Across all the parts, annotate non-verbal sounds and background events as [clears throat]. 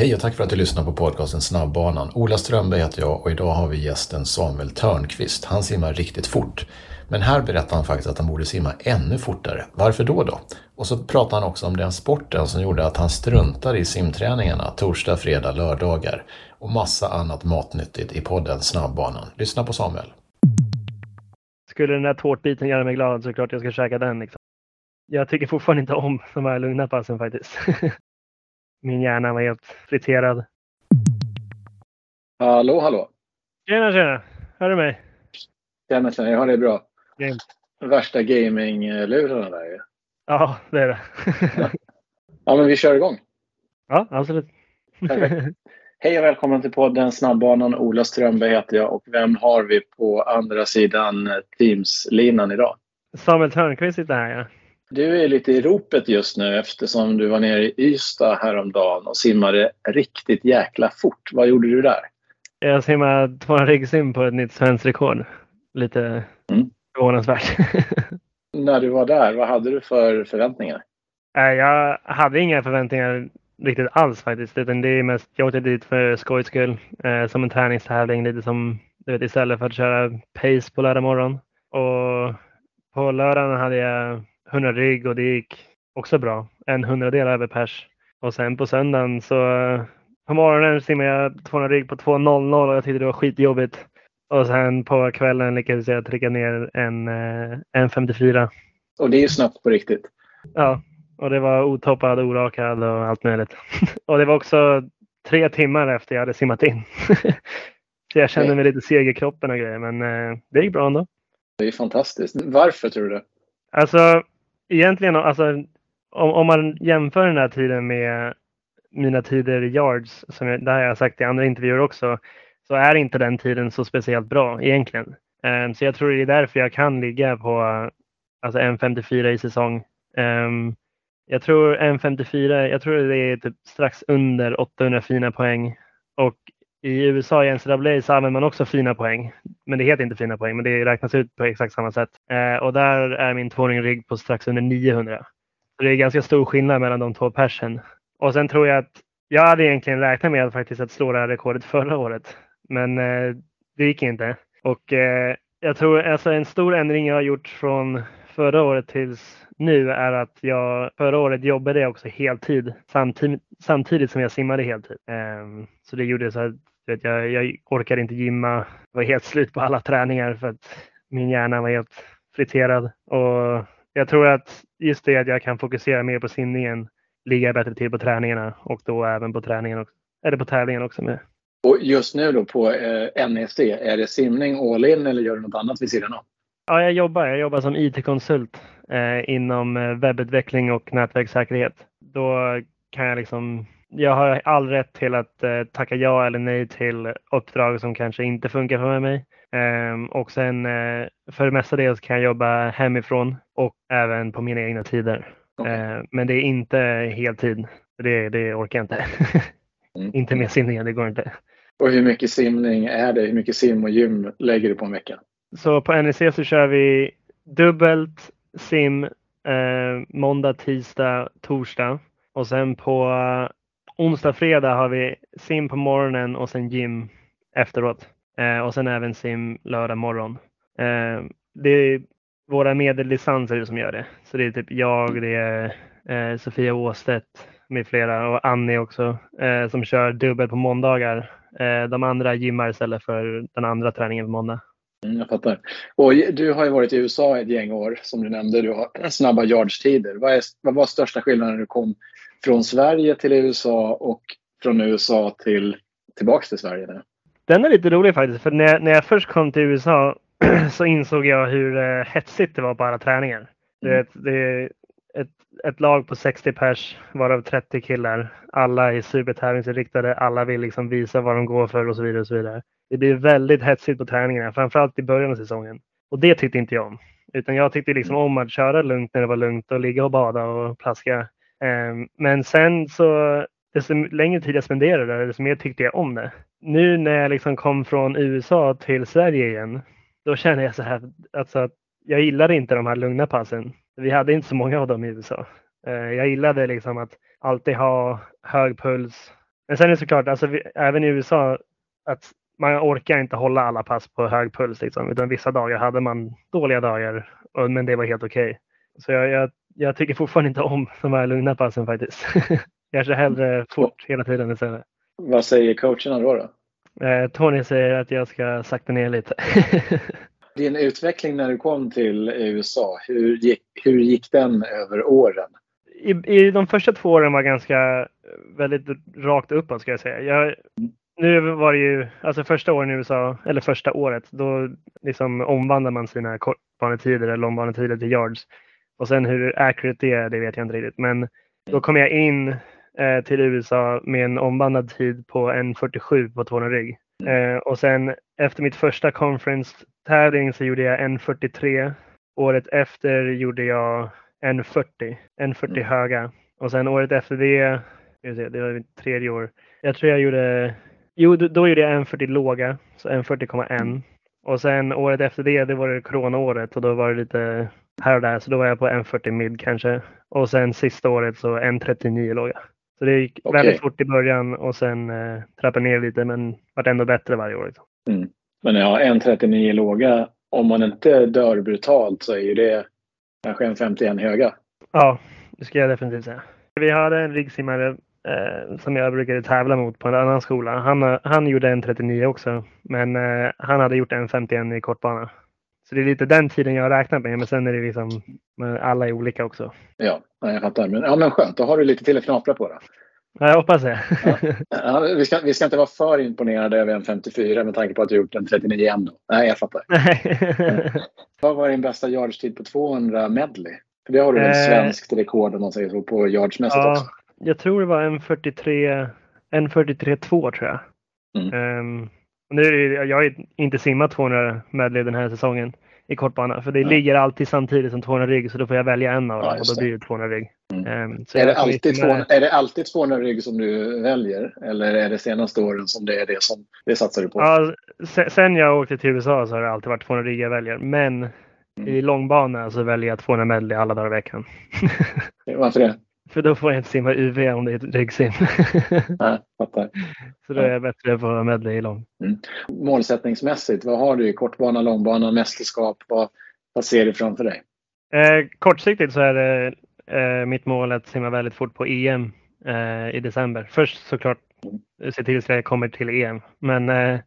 Hej och tack för att du lyssnar på podcasten Snabbbanan. Ola Strömberg heter jag och idag har vi gästen Samuel Törnqvist. Han simmar riktigt fort. Men här berättar han faktiskt att han borde simma ännu fortare. Varför då då? Och så pratar han också om den sporten som gjorde att han struntade i simträningarna torsdag, fredag, lördagar och massa annat matnyttigt i podden Snabbbanan. Lyssna på Samuel. Skulle den där tårtbiten göra mig glad så klart jag ska käka den. Liksom. Jag tycker fortfarande inte om de här lugna passen faktiskt. [laughs] Min hjärna var helt friterad. Hallå, hallå. Tjena, tjena. Hör du mig? Tjena, tjena. Jag har det bra. Grymt. Värsta gaming-lurarna där ju. Ja, det är det. [laughs] Ja, men vi kör igång. ja, absolut. Perfekt. [laughs] Hej och välkommen till podden Snabbbanan. Ola Strömberg heter jag och vem har vi på andra sidan eh, Teams-linan idag? Samuel Törnqvist sitter här, ja. Du är lite i ropet just nu eftersom du var nere i Ystad häromdagen och simmade riktigt jäkla fort. Vad gjorde du där? Jag simmade 200 riggsim på ett nytt svenskt rekord. Lite Mm. förvånansvärt. [laughs] När du var där, vad hade du för förväntningar? Jag hade inga förväntningar riktigt alls faktiskt. Utan det är mest, jag åkte dit för skojs skull. Eh, som en träningstävling. Lite som du vet, istället för att köra pace på lördag morgon. Och på lördagen hade jag 100 rygg och det gick också bra. En hundradel över pers. Och sen på söndagen så eh, på morgonen simmade jag 200 rygg på 2.00 och jag tyckte det var skitjobbigt. Och sen på kvällen lyckades jag trycka ner en, eh, en 54. Och det är ju snabbt på riktigt. Ja, och det var otoppad, orakad och allt möjligt. [laughs] och det var också tre timmar efter jag hade simmat in. [laughs] Så jag kände mig lite seg i kroppen och grejer, men eh, det gick bra ändå. Det är fantastiskt. Varför tror du? Alltså egentligen, alltså, om, om man jämför den här tiden med mina tider i yards, som jag, det har jag sagt i andra intervjuer också, så är inte den tiden så speciellt bra egentligen. Um, så jag tror det är därför jag kan ligga på alltså 1.54 i säsong. Um, jag tror 1.54, jag tror det är typ strax under 800 fina poäng. Och i USA i NCAA så använder man också fina poäng. Men det heter inte fina poäng, men det räknas ut på exakt samma sätt. Eh, och där är min tvååring rigg på strax under 900. Så det är ganska stor skillnad mellan de två persen. Och sen tror jag att jag hade egentligen räknat med att faktiskt att slå det här rekordet förra året. Men eh, det gick inte. Och eh, jag tror alltså en stor ändring jag har gjort från förra året tills nu är att jag förra året jobbade jag också heltid samtidigt, samtidigt som jag simmade heltid. Ehm, så det gjorde så att vet, jag, jag orkade inte gymma. Jag var helt slut på alla träningar för att min hjärna var helt friterad. Och jag tror att just det att jag kan fokusera mer på simningen ligga bättre till på träningarna och då även på träningen också. Eller på tävlingen också med. Och just nu då på eh, NEC, är det simning all in eller gör du något annat vid sidan av? Ja, jag jobbar. Jag jobbar som IT-konsult eh, inom eh, webbutveckling och nätverkssäkerhet. Då kan jag liksom jag har all rätt till att eh, tacka ja eller nej till uppdrag som kanske inte funkar för mig. Ehm, och sen eh, för det mesta så kan jag jobba hemifrån och även på mina egna tider. Okej. Ehm, men det är inte heltid. Det, det orkar jag inte. Mm. [laughs] inte med simningen, det går inte. Och hur mycket simning är det? Hur mycket sim och gym lägger du på en vecka? Så på NEC så kör vi dubbelt sim eh, måndag, tisdag, torsdag. Och sen på eh, onsdag, fredag har vi sim på morgonen och sen gym efteråt. Eh, och sen även sim lördag morgon. Eh, det är våra medellicenser som gör det. Så det är typ jag, det är eh, Sofia Åstedt med flera och Annie också eh, som kör dubbelt på måndagar. Eh, de andra gymmar istället för den andra träningen på måndag. Mm, jag fattar. Och du har ju varit i USA ett gäng år som du nämnde. Du har snabba yardstider. Vad, är, vad var största skillnaden när du kom från Sverige till USA och från USA till tillbaks till Sverige? Nu? Den är lite rolig faktiskt, för när jag, när jag först kom till USA [clears throat] så insåg jag hur eh, hetsigt det var på alla träningar. Du Mm. vet, det är ett, ett lag på 60 pers, varav 30 killar. Alla är supertävlingsinriktade, alla vill liksom visa vad de går för och så vidare. Och så vidare. Det blir väldigt hetsigt på träningarna, framförallt i början av säsongen. Och det tyckte inte jag om. Utan jag tyckte liksom om att köra lugnt när det var lugnt och ligga och bada och plaska. Ehm, men sen så, desto längre tid jag spenderade där, desto mer tyckte jag om det. Nu när jag liksom kom från USA till Sverige igen, då känner jag så här, alltså att jag gillade inte de här lugna passen. Vi hade inte så många av dem i USA. Ehm, jag gillade liksom att alltid ha hög puls, Men sen är det såklart, alltså, vi, även i USA, att man orkar inte hålla alla pass på hög puls. Liksom, utan vissa dagar hade man dåliga dagar, men det var helt okej. Okay. Så jag, jag, jag, tycker fortfarande inte om de här lugna passen faktiskt. [laughs] jag kör hellre fort hela tiden istället. Vad säger coacherna då? då? Eh, Tony säger att jag ska sakta ner lite. [laughs] Din utveckling när du kom till USA, hur gick, hur gick den över åren? I, I de första två åren var ganska väldigt rakt uppåt ska jag säga. Jag, nu var det ju, alltså första åren i USA, eller första året, då liksom omvandlar man sina kortbanetider eller långbanetider till yards. Och sen hur accurate det är, det vet jag inte riktigt. Men då kom jag in eh, till USA med en omvandlad tid på 1.47 på 200 rygg. Eh, och sen efter mitt första conference-tävling så gjorde jag 1.43. Året efter gjorde jag 1.40, 1.40 mm. höga. Och sen året efter det, det var mitt tredje år, jag tror jag gjorde Jo, då gjorde jag 1,40 låga, så 1,40,1. Mm. Och sen året efter det, det var det coronaåret och då var det lite här och där, så då var jag på 1,40 mid kanske. Och sen sista året så 1,39 låga. Så det gick okay. väldigt fort i början och sen eh, trappade ner lite men vart ändå bättre varje år. Liksom. Mm. Men ja, 1,39 låga, om man inte dör brutalt så är ju det kanske en 51 höga. Ja, det ska jag definitivt säga. Vi hade en riggsimmare eh, som jag brukade tävla mot på en annan skola. Han, han gjorde en 39 också, men eh, han hade gjort en 51 i kortbana. Så det är lite den tiden jag har räknat med, men sen är det liksom, alla är olika också. Ja, jag fattar. Men, ja, men skönt, då har du lite till att knapra på. Då. Ja, jag hoppas det. ja. Ja, vi, ska, vi ska inte vara för imponerade över en 54 med tanke på att du gjort en 39 ändå. Nej, jag fattar. Vad var din bästa yardstid på 200 medley? För det har du väl eh, svenskt rekord om man säger så på yardsmässigt ja, också? Jag tror det var en 43, en 43-2 tror jag. Mm. Um, nu är jag har inte simmat 200 medley den här säsongen i kortbana för det ja. ligger alltid samtidigt som 200 rygg så då får jag välja en av dem ja, och då blir det 200 rygg. Mm. Um, är, det alltid 200, är det alltid 200 rygg som du väljer eller är det senaste åren som det är det som det satsar du på? Ja, sen jag åkte till USA så har det alltid varit 200 rygg jag väljer men mm. i långbana så väljer jag 200 medley alla dagar i veckan. [laughs] Varför det? För då får jag inte simma UV om det är ett ryggsim. [laughs] Nej, fattar. [laughs] Så då är jag bättre på medley i lång. Mm. Målsättningsmässigt, vad har du i kortbana, långbana, mästerskap? Vad, vad ser du framför dig? Eh, kortsiktigt så är det eh, mitt mål att simma väldigt fort på EM eh, i december. Först såklart mm. se till att jag kommer till EM. Men eh,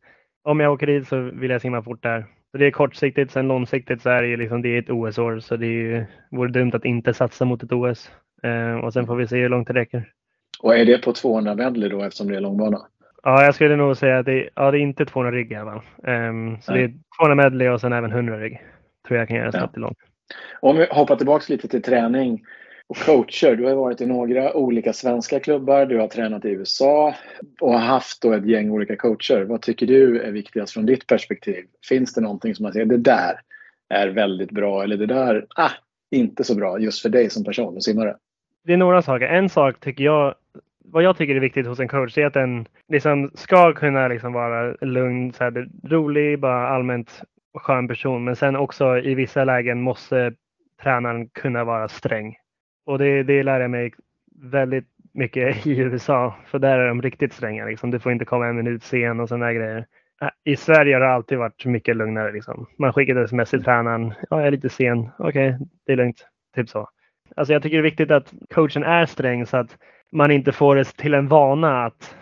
om jag åker dit så vill jag simma fort där. Så det är kortsiktigt. Sen långsiktigt så är det, liksom, det är ett OS-år så det är ju, vore dumt att inte satsa mot ett OS. Eh, och sen får vi se hur långt det räcker. Och är det på 200 medley då eftersom det är långbana? Ja, jag skulle nog säga att det, ja, det är inte 200 rigg i alla. Um, så Nej. det är 200 medley och sen även 100 rigg. Tror jag kan göra snabbt ja. långt. Om vi hoppar tillbaka lite till träning och coacher. Du har varit i några olika svenska klubbar. Du har tränat i USA och har haft då ett gäng olika coacher. Vad tycker du är viktigast från ditt perspektiv? Finns det någonting som man säger det där är väldigt bra eller det där ah, inte så bra just för dig som person och simmare? Det är några saker. En sak tycker jag, vad jag tycker är viktigt hos en coach, är att den liksom ska kunna liksom vara lugn, så här, rolig, bara allmänt skön person. Men sen också i vissa lägen måste tränaren kunna vara sträng. Och det, det lär jag mig väldigt mycket i USA, för där är de riktigt stränga. Liksom. Du får inte komma en minut sen och sådana grejer. Äh, I Sverige har det alltid varit mycket lugnare. Liksom. Man skickar ett sms till tränaren. Ja, jag är lite sen. Okej, okay, det är lugnt. Typ så. Alltså jag tycker det är viktigt att coachen är sträng så att man inte får det till en vana att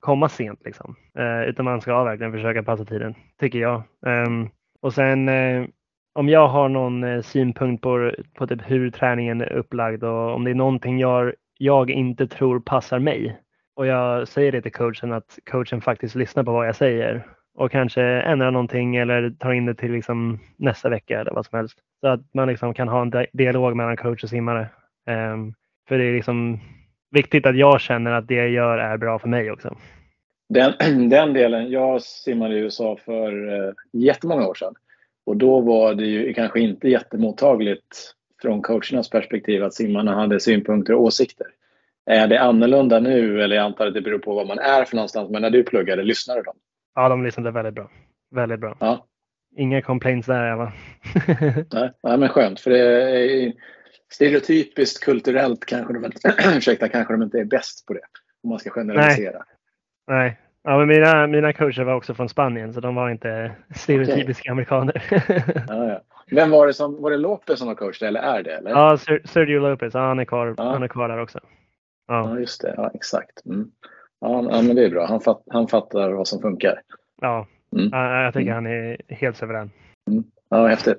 komma sent. Liksom. Eh, utan man ska verkligen försöka passa tiden, tycker jag. Eh, och sen eh, om jag har någon eh, synpunkt på, på typ hur träningen är upplagd och om det är någonting jag, jag inte tror passar mig och jag säger det till coachen att coachen faktiskt lyssnar på vad jag säger och kanske ändrar någonting eller tar in det till liksom nästa vecka eller vad som helst. Så att man liksom kan ha en dialog mellan coach och simmare. Um, för det är liksom viktigt att jag känner att det jag gör är bra för mig också. Den, [clears throat] den delen, jag simmade i USA för uh, jättemånga år sedan. Och då var det ju kanske inte jättemottagligt från coachernas perspektiv att simmarna hade synpunkter och åsikter. Är det annorlunda nu? Eller jag antar att det beror på var man är för någonstans. Men när du pluggade, lyssnade de? Ja, de lyssnade väldigt bra. Väldigt bra. Ja. Inga complaints där, va? [laughs] nej, nej, men skönt. För det är stereotypiskt kulturellt kanske de, [clears throat] ursäkta, kanske de inte är bäst på det. Om man ska generalisera. Nej. Ja, men mina, mina coacher var också från Spanien så de var inte stereotypiska okay. amerikaner. [laughs] ja, ja. Vem var det som, var det Lopez som var coach eller är det? Eller? Ja, Sergio Lopez. Ja, han, är kvar, ja. han är kvar där också. Ja, ja just det. Ja, exakt. Mm. Ja, ja, men det är bra. Han, fatt, han fattar vad som funkar. Ja, mm. jag tycker mm. han är helt suverän. Mm. Ja, häftigt.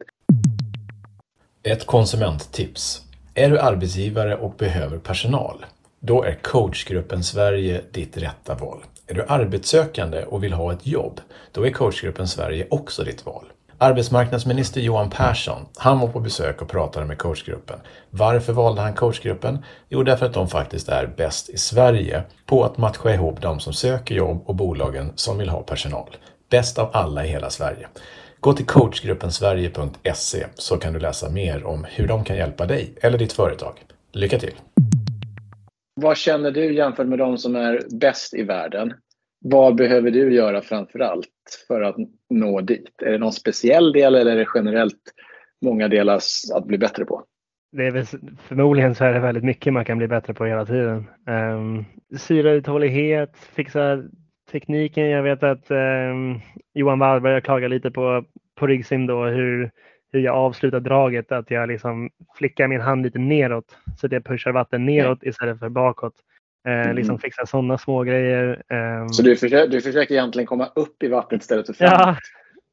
Ett konsumenttips. Är du arbetsgivare och behöver personal? Då är coachgruppen Sverige ditt rätta val. Är du arbetssökande och vill ha ett jobb? Då är coachgruppen Sverige också ditt val. Arbetsmarknadsminister Johan Persson, han var på besök och pratade med coachgruppen. Varför valde han coachgruppen? Jo, därför att de faktiskt är bäst i Sverige på att matcha ihop de som söker jobb och bolagen som vill ha personal. Bäst av alla i hela Sverige. Gå till coachgruppensverige.se så kan du läsa mer om hur de kan hjälpa dig eller ditt företag. Lycka till! Vad känner du jämfört med de som är bäst i världen? Vad behöver du göra framför allt för att nå dit? Är det någon speciell del eller är det generellt många delar att bli bättre på? Det är väl, förmodligen så är det väldigt mycket man kan bli bättre på hela tiden. Um, syrauthållighet, fixa tekniken. Jag vet att um, Johan Wallberg klagar lite på, på ryggsim då hur, hur jag avslutar draget. Att jag liksom flickar min hand lite neråt så att jag pushar vatten neråt istället för bakåt. Eh, mm. Liksom fixa sådana små grejer. Eh. Så du försöker, du försöker egentligen komma upp i vattnet istället för framåt?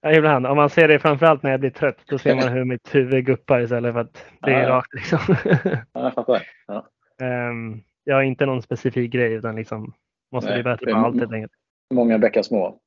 Ja, ibland. Om man ser det framförallt när jag blir trött. Då ser man hur mitt huvud guppar istället för att det är ja, rakt. Liksom. [laughs] ja, jag fattar. Ja. Um, jag har inte någon specifik grej utan liksom måste Nej, bli bättre på allt helt enkelt. Många bäckar små.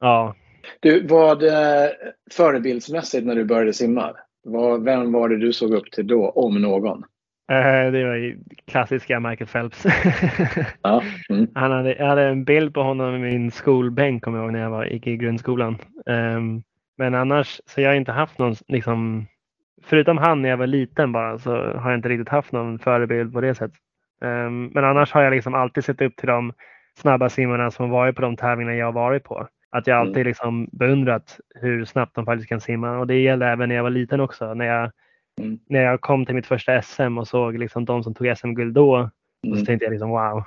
Ja. Du, vad eh, förebildsmässigt när du började simma? Vad, vem var det du såg upp till då, om någon? Uh, det var ju klassiska Michael Phelps. [laughs] ja. mm. Han hade, jag hade en bild på honom i min skolbänk kommer jag ihåg när jag var, gick i grundskolan. Um, men annars så jag har inte haft någon, liksom, förutom han när jag var liten bara, så har jag inte riktigt haft någon förebild på det sättet. Um, men annars har jag liksom alltid sett upp till de snabba simmarna som varit på de tävlingar jag varit på. Att jag alltid mm. liksom beundrat hur snabbt de faktiskt kan simma och det gällde även när jag var liten också. När jag. När jag kom till mitt första SM och såg liksom de som tog SM-guld då, mm. så tänkte jag liksom wow,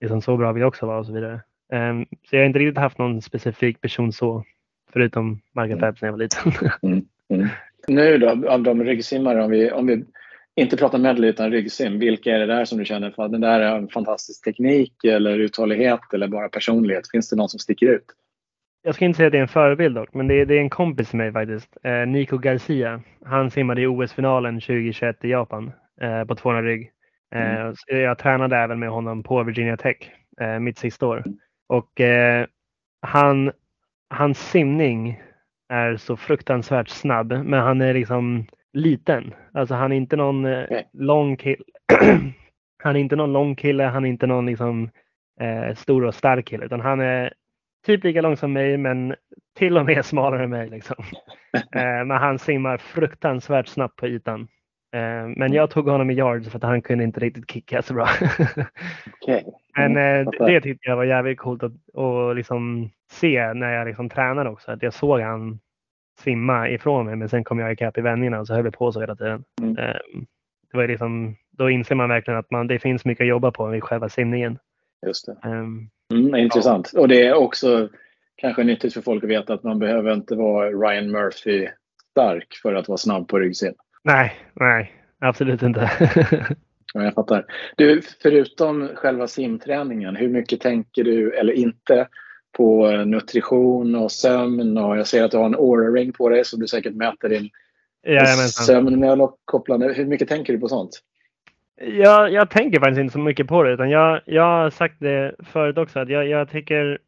liksom så bra vill jag också vara och så vidare. Um, så jag har inte riktigt haft någon specifik person så, förutom Margaret Phelps när jag var liten. [laughs] Mm. mm. Nu då, av de ryggsimmare, om vi, om vi inte pratar medley utan ryggsim, vilka är det där som du känner för att den där är en fantastisk teknik eller uthållighet eller bara personlighet? Finns det någon som sticker ut? Jag ska inte säga att det är en förebild dock, men det är, det är en kompis till mig faktiskt. Eh, Nico Garcia. Han simmade i OS-finalen 2021 i Japan eh, på 200 rygg. Eh, mm. Jag tränade även med honom på Virginia Tech eh, mitt sista år. Och eh, han, hans simning är så fruktansvärt snabb, men han är liksom liten. Alltså han är inte någon eh, lång kille. [clears throat] han är inte någon lång kille, han är inte någon liksom, stor och stark kille, utan han är typ lika lång som mig men till och med smalare än mig. Liksom. [laughs] eh, men han simmar fruktansvärt snabbt på ytan. Eh, men jag tog honom i yards för att han kunde inte riktigt kicka så bra. [laughs] okay. Men eh, det tyckte jag var jävligt coolt att, att liksom se när jag liksom tränade också. Att jag såg han simma ifrån mig men sen kom jag ikapp i vändningarna och så höll vi på så hela tiden. Mm. Det var liksom, då inser man verkligen att man, det finns mycket att jobba på vid själva simningen. Just det. Um, Mm, intressant. Ja. Och det är också kanske nyttigt för folk att veta att man behöver inte vara Ryan Murphy stark för att vara snabb på ryggsim. Nej, nej, absolut inte. [laughs] ja, jag fattar. Du, förutom själva simträningen, hur mycket tänker du, eller inte, på nutrition och sömn? Och jag ser att du har en Aura-ring på dig som du säkert mäter din sömn med att koppla. Hur mycket tänker du på sånt? Jag, jag tänker faktiskt inte så mycket på det utan jag, jag har sagt det förut också att jag, jag tycker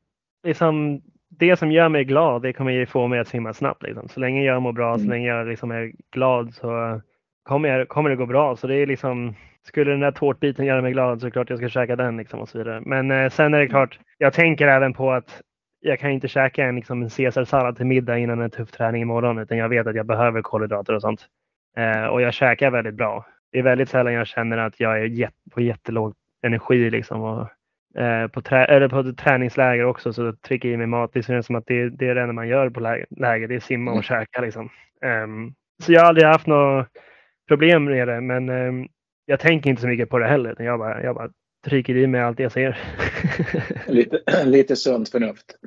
liksom det som gör mig glad det kommer få mig att simma snabbt. Liksom. Så länge jag mår bra, mm. så länge jag liksom är glad så kommer, jag, kommer det gå bra. Så det är liksom, skulle den där tårtbiten göra mig glad så är det klart jag ska käka den liksom, och så vidare. Men eh, sen är det klart, jag tänker även på att jag kan inte käka en, liksom, en caesarsallad till middag innan en tuff träning imorgon utan jag vet att jag behöver kolhydrater och sånt. Eh, och jag käkar väldigt bra det är väldigt sällan jag känner att jag är på jättelåg energi. Liksom. Och, eh, på, trä eller på träningsläger också så trycker jag i mig mat. Det känns som att det, det är det enda man gör på läger. Det är simma och mm. käka. Liksom. Um, så jag har aldrig haft något problem med det. Men um, jag tänker inte så mycket på det heller. Jag bara, jag bara trycker i mig allt jag ser. [laughs] lite, lite sunt förnuft.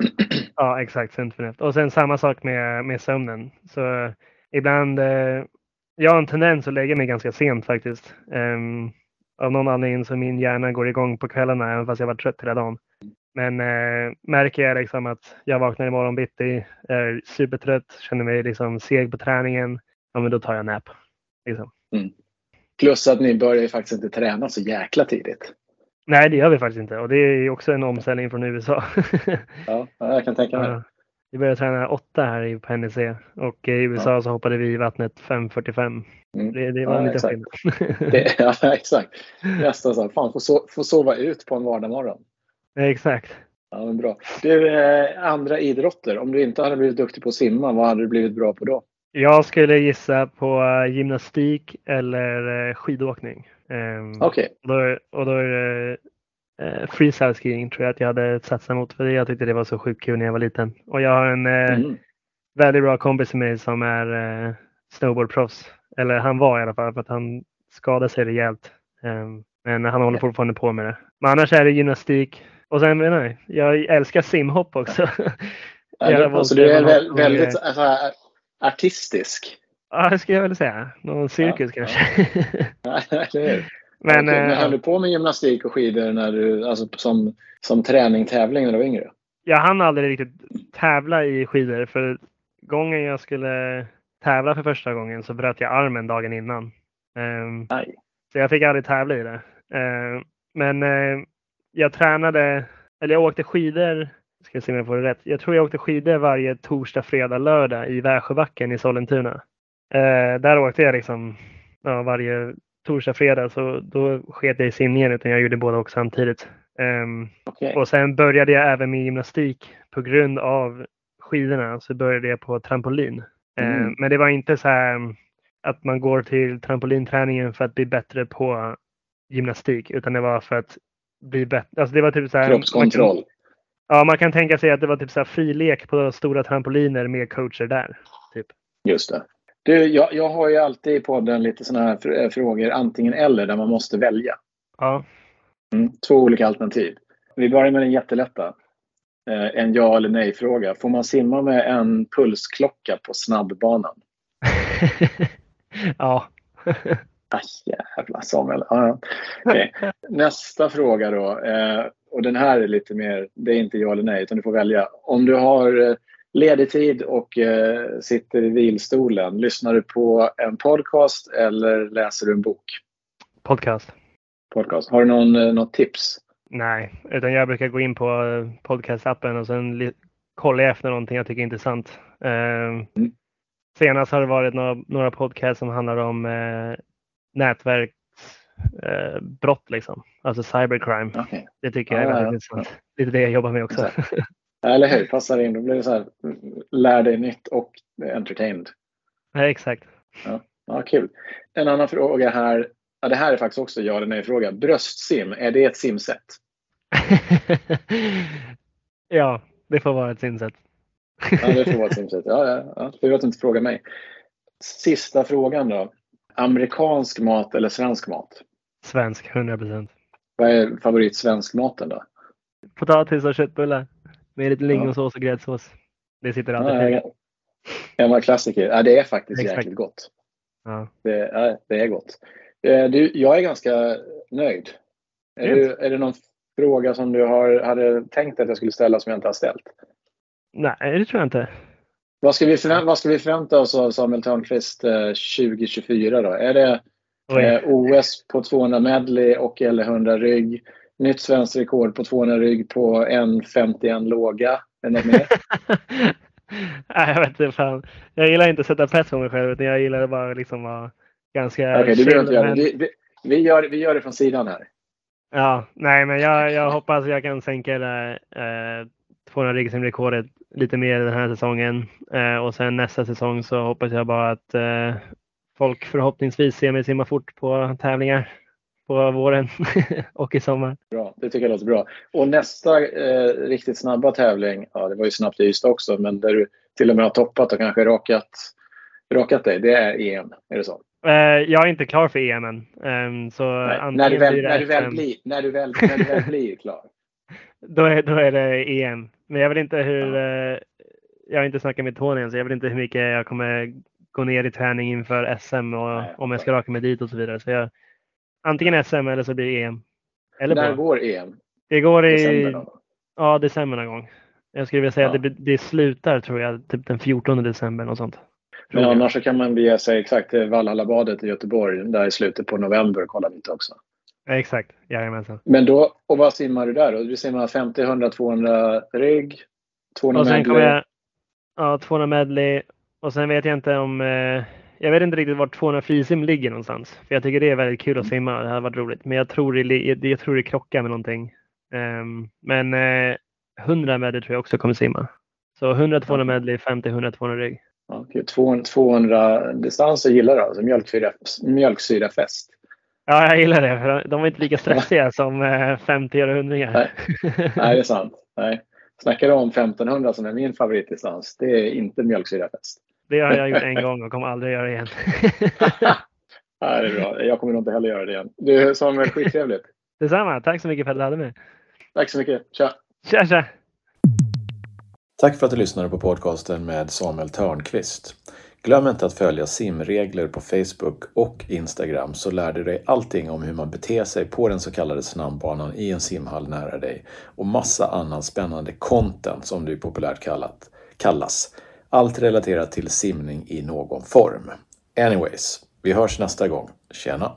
ja, exakt. Sunt förnuft. Och sen samma sak med, med sömnen. Så ibland, eh, jag har en tendens att lägga mig ganska sent faktiskt. Um, av någon anledning så min hjärna går igång på kvällarna även fast jag varit trött hela dagen. Men eh, märker jag liksom att jag vaknar imorgon bitti, är supertrött, känner mig liksom seg på träningen, ja men då tar jag nap. Liksom. Mm. Plus att ni börjar ju faktiskt inte träna så jäkla tidigt. Nej, det gör vi faktiskt inte. Och det är också en omställning från USA. [laughs] ja, jag kan tänka mig. Ja, vi började träna åtta här på NEC och i USA ja. så hoppade vi i vattnet 5.45. Mm. Det, det, var ja, lite skillnad. [laughs] [laughs] ja, exakt. Nästan så här, fan, få, so få sova ut på en vardagsmorgon. Exakt. Ja, men bra. Du, eh, andra idrotter. Om du inte hade blivit duktig på att simma, vad hade du blivit bra på då? Jag skulle gissa på eh, gymnastik eller eh, skidåkning. Um, Okej. Okay. Och då är det uh, freestyle skiing tror jag att jag hade satsat mot. För jag tyckte det var så sjukt kul när jag var liten. Och jag har en uh, mm. väldigt bra kompis med mig som är uh, snowboardproffs. Eller han var i alla fall för att han skadade sig rejält. Um, men han håller fortfarande på med det. Men annars är det gymnastik. Och sen, nej, jag älskar simhopp också. [laughs] Ja, alltså, du är väldigt, väldigt alltså, artistisk. Ja, det skulle jag väl säga. Någon cirkus ja, kanske. [laughs] Ja. [laughs] Men, okay, men höll du på med gymnastik och skidor när du, alltså, som, som träning, tävling när du var yngre? Jag hann aldrig riktigt tävla i skidor. För gången jag skulle tävla för första gången så bröt jag armen dagen innan. Um, så jag fick aldrig tävla i det. Uh, men uh, jag tränade, eller jag åkte skidor ska se om jag får det rätt. Jag tror jag åkte skidor varje torsdag, fredag, lördag i Värsjöbacken i Sollentuna. Eh, där åkte jag liksom ja, varje torsdag, fredag. Så då sket jag i simningen utan jag gjorde båda också samtidigt. Um, okay. Och sen började jag även med gymnastik på grund av skidorna. Så började jag på trampolin. Mm. Um, men det var inte så här att man går till trampolinträningen för att bli bättre på gymnastik. Utan det var för att bli bättre. Alltså det var typ så här, Kroppskontroll. Ja, man kan tänka sig att det var typ så här frilek på stora trampoliner med coacher där. Typ. Just det. Du, jag, jag har ju alltid i podden lite sådana här frågor antingen eller där man måste välja. Ja. Mm, två olika alternativ. Vi börjar med den jättelätta. Eh, en ja eller nej fråga. Får man simma med en pulsklocka på snabbbanan? [laughs] ja. [laughs] ah, jävla Samuel. Ah, okay. Nästa fråga då. Eh, och den här är lite mer, det är inte ja eller nej, utan du får välja. Om du har eh, ledig tid och eh, sitter i vilstolen, lyssnar du på en podcast eller läser du en bok? Podcast. Podcast. Har du någon, eh, något tips? Nej, utan jag brukar gå in på eh, podcastappen och sen kollar jag efter någonting jag tycker är intressant. Eh, mm. Senast har det varit några, några podcast som handlar om eh, nätverk eh, brott liksom. Alltså cybercrime. Okay. Det tycker jag är väldigt ja, intressant. Ja. Det är det jag jobbar med också. [laughs] Eller hur, passar in. Då blir det så här, lär dig nytt och entertained. Ja, exakt. Ja, ja, kul. En annan fråga här. Ja, det här är faktiskt också ja eller nej fråga. Bröstsim, är det ett simsätt? [laughs] ja, det får vara ett simsätt. ja, det får vara ett simsätt. Ja, ja, ja. Du behöver inte fråga mig. Sista frågan då. Amerikansk mat eller svensk mat? Svensk, 100 procent. Vad är favorit svenskmaten då? Potatis och köttbullar. Med lite lingonsås och gräddsås. Det sitter alltid ja, ja, Gammal klassiker. Ja, det är faktiskt Exakt. jäkligt gott. Ja. Det, ja, det är gott. Eh, du, jag är ganska nöjd. Är, du, är det någon fråga som du har, hade tänkt att jag skulle ställa som jag inte har ställt? Nej, det tror jag inte. Vad ska vi förvänta, vad ska vi förvänta oss av Samuel Törnqvist 2024 eh, då? Är det eh, OS på 200 medley och eller 100 rygg? Nytt svenskt rekord på 200 rygg på 1,51 låga? Är något mer? [laughs] Nej, jag vet inte. Fan. Jag gillar inte att sätta press på mig själv utan jag gillar bara liksom vara ganska okay, göra det. Vi, vi, vi, gör, vi gör det från sidan här. Ja, nej men jag, jag hoppas jag kan sänka det eh, 200 rygg som rekordet lite mer den här säsongen. Eh, och sen nästa säsong så hoppas jag bara att eh, folk förhoppningsvis ser mig simma fort på tävlingar på våren [laughs] och i sommar. Bra, det tycker jag låter bra. Och nästa eh, riktigt snabba tävling, ja det var ju snabbt i Ystad också, men där du till och med har toppat och kanske rakat rakat dig, det är EM. Är det så? Uh, jag är inte klar för EM än. Um, så när, du väl, när, du väl blir, när, du väl, när du väl blir klar. [laughs] då, är, då är det EM. Men jag vet inte hur... Ja. Uh, jag har inte snackat med Tony än, så jag vet inte hur mycket jag kommer gå ner i träning inför SM och Nej, om jag ska raka mig dit och så vidare. Så jag, antingen SM eller så blir det EM. Eller När går EM? Det går i december ja, december någon gång. Jag skulle vilja säga ja. att det, det slutar tror jag typ den 14 december. Något sånt. Men annars så kan man bege sig exakt till Valhallabadet i Göteborg där i slutet på november och kolla lite också. Ja, exakt, jajamensan. Men då, och vad simmar du där då? Du simmar 50, 100, 200 rigg, 200 och sen medley? Jag, ja, 200 medley och sen vet jag inte om eh, jag vet inte riktigt var 200 frisim ligger någonstans. För jag tycker det är väldigt kul att simma. Det hade varit roligt. Men jag tror det, jag, tror det krockar med någonting. Um, men uh, 100 medley tror jag också kommer simma. Så 100-200 medley, 50-100-200 rygg. Okay, 200, 200 distanser gillar du alltså? Mjölksyra, mjölksyrafest? Ja, jag gillar det. För de är inte lika stressiga [laughs] som 50 och 100 Nej. Nej, det är sant. Nej. Snackar du om 1500 som är min favoritdistans, det är inte mjölksyrafest. Det har jag gjort en gång och kommer aldrig göra igen. [laughs] Nej, det är bra. Jag kommer nog inte heller göra det igen. Du Samuel, skittrevligt. [laughs] Detsamma. Tack så mycket för att du hade mig. Tack så mycket. Tja! Tja, tja! Tack för att du lyssnade på podcasten med Samuel Törnqvist. Glöm inte att följa simregler på Facebook och Instagram så lär du dig allting om hur man beter sig på den så kallade snabbbanan i en simhall nära dig och massa annan spännande content som du populärt kallat, kallas. Allt relaterat till simning i någon form. Anyways, vi hörs nästa gång. Tjena!